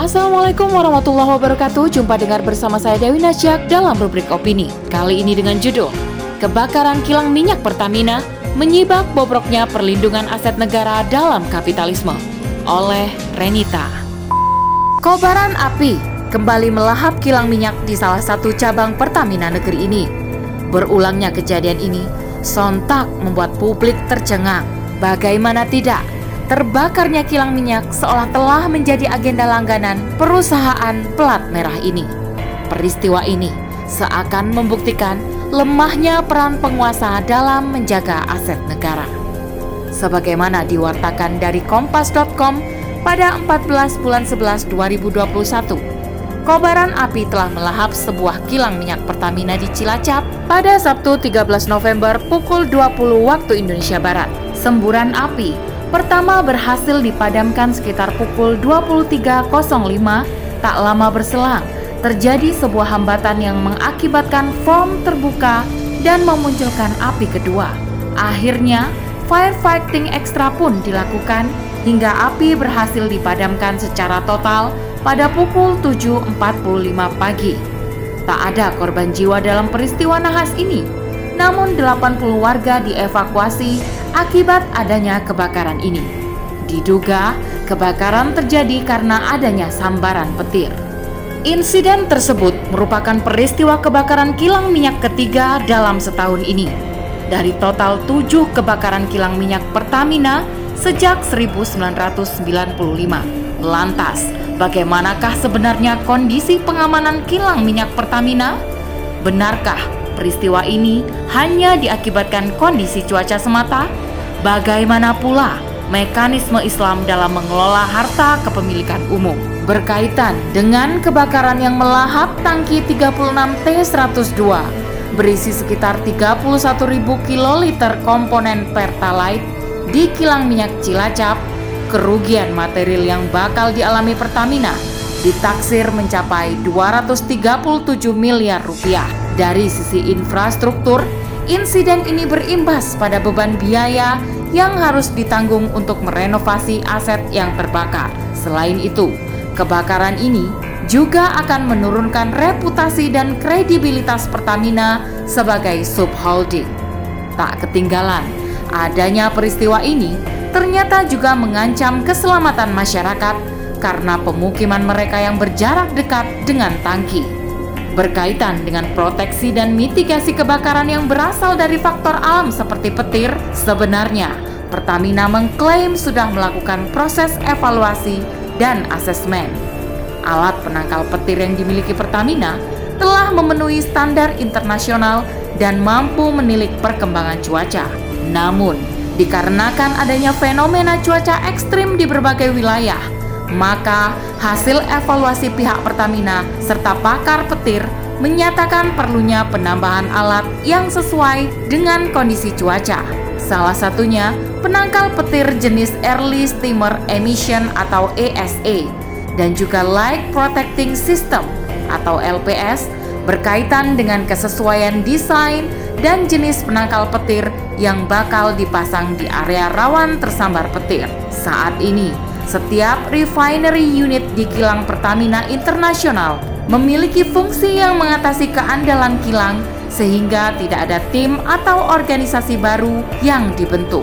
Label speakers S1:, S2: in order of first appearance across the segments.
S1: Assalamualaikum warahmatullahi wabarakatuh. Jumpa dengar bersama saya Dewi Nasyak dalam rubrik opini. Kali ini dengan judul Kebakaran kilang minyak Pertamina Menyibak bobroknya perlindungan aset negara dalam kapitalisme. Oleh Renita. Kobaran api kembali melahap kilang minyak di salah satu cabang Pertamina negeri ini. Berulangnya kejadian ini sontak membuat publik tercengang. Bagaimana tidak, Terbakarnya kilang minyak seolah telah menjadi agenda langganan perusahaan pelat merah ini. Peristiwa ini seakan membuktikan lemahnya peran penguasa dalam menjaga aset negara. Sebagaimana diwartakan dari kompas.com pada 14 bulan 11 2021, kobaran api telah melahap sebuah kilang minyak Pertamina di Cilacap pada Sabtu 13 November pukul 20 waktu Indonesia Barat. Semburan api pertama berhasil dipadamkan sekitar pukul 23.05 tak lama berselang terjadi sebuah hambatan yang mengakibatkan form terbuka dan memunculkan api kedua. Akhirnya, firefighting ekstra pun dilakukan hingga api berhasil dipadamkan secara total pada pukul 7.45 pagi. Tak ada korban jiwa dalam peristiwa nahas ini, namun 80 warga dievakuasi akibat adanya kebakaran ini. Diduga kebakaran terjadi karena adanya sambaran petir. Insiden tersebut merupakan peristiwa kebakaran kilang minyak ketiga dalam setahun ini. Dari total tujuh kebakaran kilang minyak Pertamina sejak 1995. Lantas, bagaimanakah sebenarnya kondisi pengamanan kilang minyak Pertamina? Benarkah peristiwa ini hanya diakibatkan kondisi cuaca semata? Bagaimana pula mekanisme Islam dalam mengelola harta kepemilikan umum? Berkaitan dengan kebakaran yang melahap tangki 36 T102 berisi sekitar 31.000 kiloliter komponen Pertalite di kilang minyak Cilacap, kerugian material yang bakal dialami Pertamina ditaksir mencapai 237 miliar rupiah. Dari sisi infrastruktur, insiden ini berimbas pada beban biaya yang harus ditanggung untuk merenovasi aset yang terbakar. Selain itu, kebakaran ini juga akan menurunkan reputasi dan kredibilitas Pertamina sebagai subholding. Tak ketinggalan, adanya peristiwa ini ternyata juga mengancam keselamatan masyarakat karena pemukiman mereka yang berjarak dekat dengan tangki berkaitan dengan proteksi dan mitigasi kebakaran yang berasal dari faktor alam seperti petir, sebenarnya Pertamina mengklaim sudah melakukan proses evaluasi dan asesmen. Alat penangkal petir yang dimiliki Pertamina telah memenuhi standar internasional dan mampu menilik perkembangan cuaca. Namun, dikarenakan adanya fenomena cuaca ekstrim di berbagai wilayah, maka hasil evaluasi pihak Pertamina serta pakar petir menyatakan perlunya penambahan alat yang sesuai dengan kondisi cuaca. Salah satunya penangkal petir jenis Early Steamer Emission atau ESE dan juga Light Protecting System atau LPS berkaitan dengan kesesuaian desain dan jenis penangkal petir yang bakal dipasang di area rawan tersambar petir. Saat ini, setiap refinery unit di kilang Pertamina Internasional memiliki fungsi yang mengatasi keandalan kilang sehingga tidak ada tim atau organisasi baru yang dibentuk.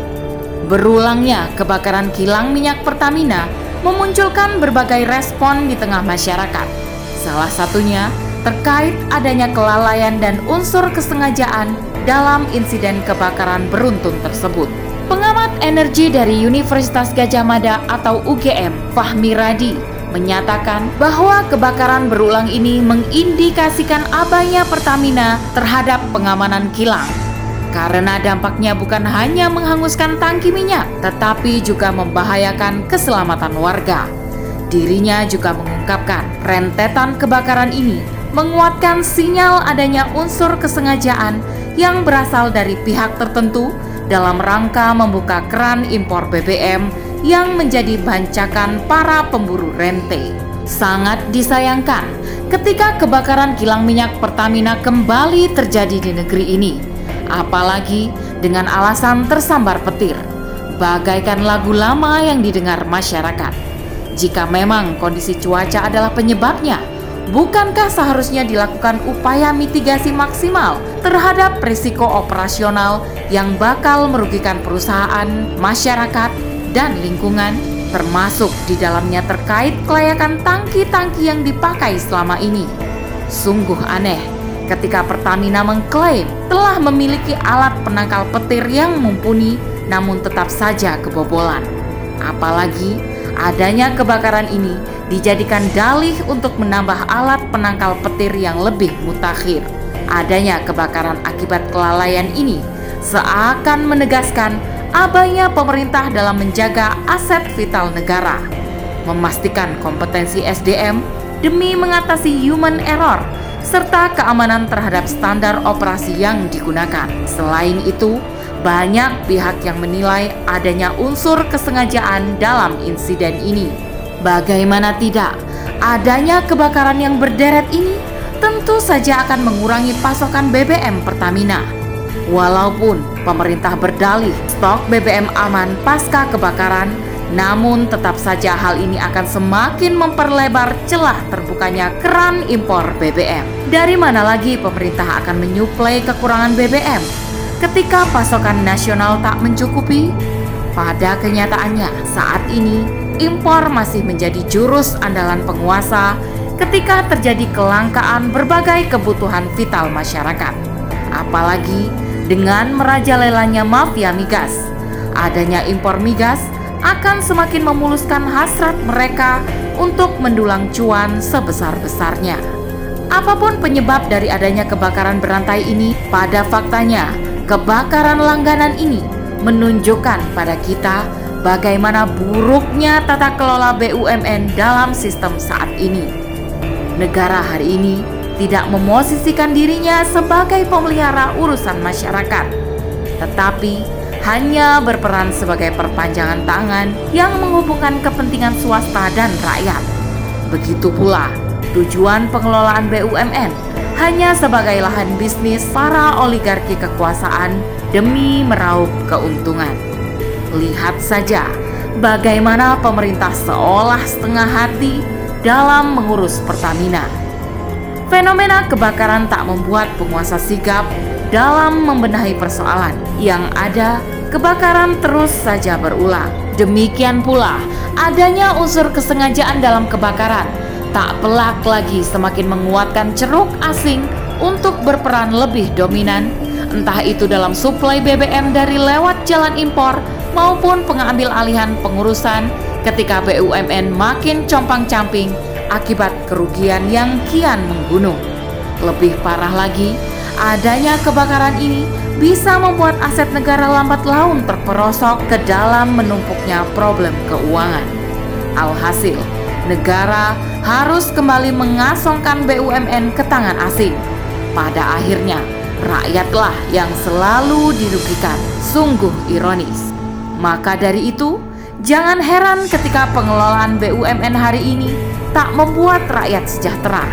S1: Berulangnya kebakaran kilang minyak Pertamina memunculkan berbagai respon di tengah masyarakat. Salah satunya terkait adanya kelalaian dan unsur kesengajaan dalam insiden kebakaran beruntun tersebut. Energi dari Universitas Gajah Mada atau UGM, Fahmi Radi, menyatakan bahwa kebakaran berulang ini mengindikasikan abainya Pertamina terhadap pengamanan kilang. Karena dampaknya bukan hanya menghanguskan tangki minyak, tetapi juga membahayakan keselamatan warga. Dirinya juga mengungkapkan rentetan kebakaran ini menguatkan sinyal adanya unsur kesengajaan yang berasal dari pihak tertentu dalam rangka membuka keran impor BBM yang menjadi bancakan para pemburu rente. Sangat disayangkan ketika kebakaran kilang minyak Pertamina kembali terjadi di negeri ini, apalagi dengan alasan tersambar petir, bagaikan lagu lama yang didengar masyarakat. Jika memang kondisi cuaca adalah penyebabnya, bukankah seharusnya dilakukan upaya mitigasi maksimal terhadap risiko operasional yang bakal merugikan perusahaan, masyarakat, dan lingkungan, termasuk di dalamnya terkait kelayakan tangki-tangki yang dipakai selama ini? Sungguh aneh ketika Pertamina mengklaim telah memiliki alat penangkal petir yang mumpuni, namun tetap saja kebobolan. Apalagi Adanya kebakaran ini dijadikan dalih untuk menambah alat penangkal petir yang lebih mutakhir. Adanya kebakaran akibat kelalaian ini seakan menegaskan abainya pemerintah dalam menjaga aset vital negara, memastikan kompetensi SDM demi mengatasi human error serta keamanan terhadap standar operasi yang digunakan. Selain itu, banyak pihak yang menilai adanya unsur kesengajaan dalam insiden ini. Bagaimana tidak, adanya kebakaran yang berderet ini tentu saja akan mengurangi pasokan BBM Pertamina. Walaupun pemerintah berdalih stok BBM aman pasca kebakaran, namun tetap saja hal ini akan semakin memperlebar celah terbukanya keran impor BBM. Dari mana lagi pemerintah akan menyuplai kekurangan BBM? Ketika pasokan nasional tak mencukupi? Pada kenyataannya, saat ini impor masih menjadi jurus andalan penguasa ketika terjadi kelangkaan berbagai kebutuhan vital masyarakat. Apalagi dengan merajalelanya mafia migas, adanya impor migas akan semakin memuluskan hasrat mereka untuk mendulang cuan sebesar-besarnya. Apa pun penyebab dari adanya kebakaran berantai ini, pada faktanya Kebakaran langganan ini menunjukkan pada kita bagaimana buruknya tata kelola BUMN dalam sistem saat ini. Negara hari ini tidak memosisikan dirinya sebagai pemelihara urusan masyarakat, tetapi hanya berperan sebagai perpanjangan tangan yang menghubungkan kepentingan swasta dan rakyat. Begitu pula tujuan pengelolaan BUMN hanya sebagai lahan bisnis para oligarki kekuasaan demi meraup keuntungan. Lihat saja bagaimana pemerintah seolah setengah hati dalam mengurus Pertamina. Fenomena kebakaran tak membuat penguasa sigap dalam membenahi persoalan yang ada kebakaran terus saja berulang. Demikian pula adanya unsur kesengajaan dalam kebakaran tak pelak lagi semakin menguatkan ceruk asing untuk berperan lebih dominan, entah itu dalam suplai BBM dari lewat jalan impor maupun pengambil alihan pengurusan ketika BUMN makin compang-camping akibat kerugian yang kian menggunung. Lebih parah lagi, adanya kebakaran ini bisa membuat aset negara lambat laun terperosok ke dalam menumpuknya problem keuangan. Alhasil, negara harus kembali mengasongkan BUMN ke tangan asing. Pada akhirnya, rakyatlah yang selalu dirugikan. Sungguh ironis. Maka dari itu, jangan heran ketika pengelolaan BUMN hari ini tak membuat rakyat sejahtera.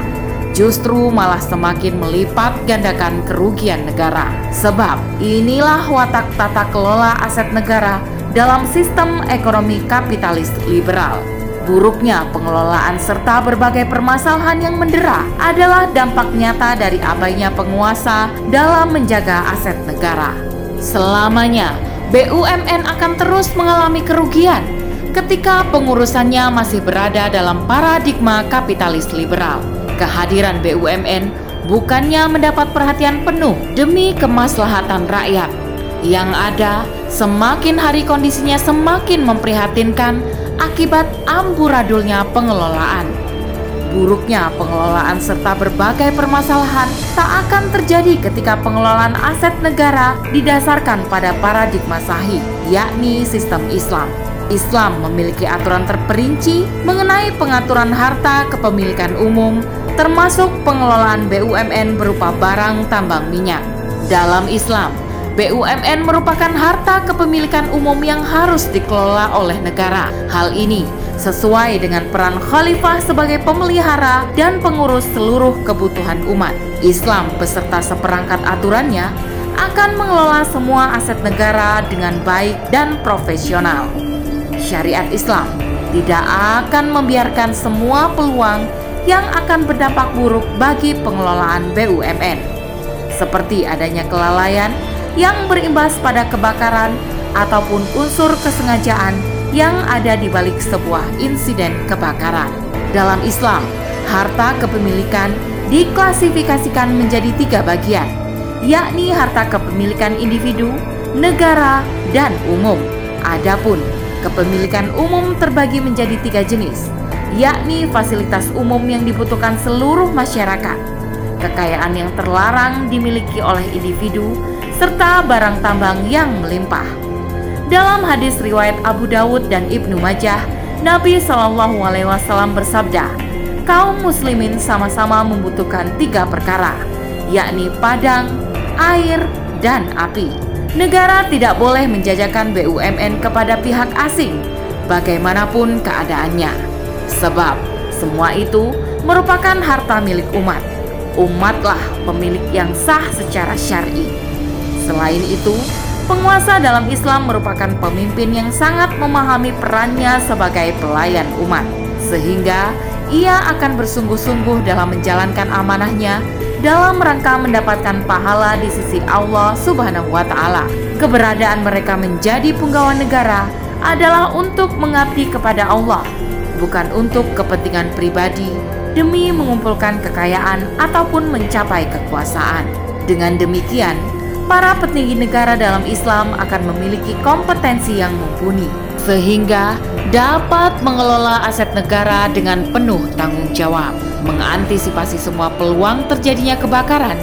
S1: Justru malah semakin melipat gandakan kerugian negara. Sebab inilah watak tata kelola aset negara dalam sistem ekonomi kapitalis liberal. Buruknya pengelolaan serta berbagai permasalahan yang mendera adalah dampak nyata dari abainya penguasa dalam menjaga aset negara. Selamanya, BUMN akan terus mengalami kerugian ketika pengurusannya masih berada dalam paradigma kapitalis liberal. Kehadiran BUMN bukannya mendapat perhatian penuh demi kemaslahatan rakyat. Yang ada, semakin hari kondisinya semakin memprihatinkan akibat amburadulnya pengelolaan. Buruknya pengelolaan serta berbagai permasalahan tak akan terjadi ketika pengelolaan aset negara didasarkan pada paradigma sahih, yakni sistem Islam. Islam memiliki aturan terperinci mengenai pengaturan harta kepemilikan umum, termasuk pengelolaan BUMN berupa barang tambang minyak. Dalam Islam, BUMN merupakan harta kepemilikan umum yang harus dikelola oleh negara. Hal ini sesuai dengan peran khalifah sebagai pemelihara dan pengurus seluruh kebutuhan umat. Islam beserta seperangkat aturannya akan mengelola semua aset negara dengan baik dan profesional. Syariat Islam tidak akan membiarkan semua peluang yang akan berdampak buruk bagi pengelolaan BUMN, seperti adanya kelalaian yang berimbas pada kebakaran ataupun unsur kesengajaan yang ada di balik sebuah insiden kebakaran. Dalam Islam, harta kepemilikan diklasifikasikan menjadi tiga bagian, yakni harta kepemilikan individu, negara, dan umum. Adapun kepemilikan umum terbagi menjadi tiga jenis, yakni fasilitas umum yang dibutuhkan seluruh masyarakat, kekayaan yang terlarang dimiliki oleh individu, serta barang tambang yang melimpah. Dalam hadis riwayat Abu Dawud dan Ibnu Majah, Nabi Shallallahu Alaihi Wasallam bersabda, kaum muslimin sama-sama membutuhkan tiga perkara, yakni padang, air, dan api. Negara tidak boleh menjajakan BUMN kepada pihak asing, bagaimanapun keadaannya, sebab semua itu merupakan harta milik umat. Umatlah pemilik yang sah secara syar'i. Selain itu, Penguasa dalam Islam merupakan pemimpin yang sangat memahami perannya sebagai pelayan umat, sehingga ia akan bersungguh-sungguh dalam menjalankan amanahnya dalam rangka mendapatkan pahala di sisi Allah Subhanahu wa Ta'ala. Keberadaan mereka menjadi penggawa negara adalah untuk mengabdi kepada Allah, bukan untuk kepentingan pribadi demi mengumpulkan kekayaan ataupun mencapai kekuasaan. Dengan demikian, para petinggi negara dalam Islam akan memiliki kompetensi yang mumpuni, sehingga dapat mengelola aset negara dengan penuh tanggung jawab, mengantisipasi semua peluang terjadinya kebakaran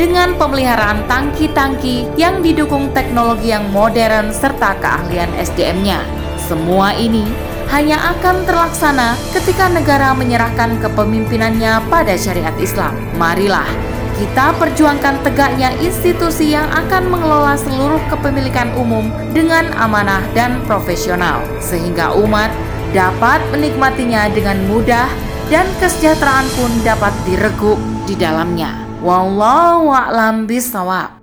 S1: dengan pemeliharaan tangki-tangki yang didukung teknologi yang modern serta keahlian SDM-nya. Semua ini hanya akan terlaksana ketika negara menyerahkan kepemimpinannya pada syariat Islam. Marilah kita perjuangkan tegaknya institusi yang akan mengelola seluruh kepemilikan umum dengan amanah dan profesional, sehingga umat dapat menikmatinya dengan mudah dan kesejahteraan pun dapat direguk di dalamnya. Wallahu a'lam bishawab.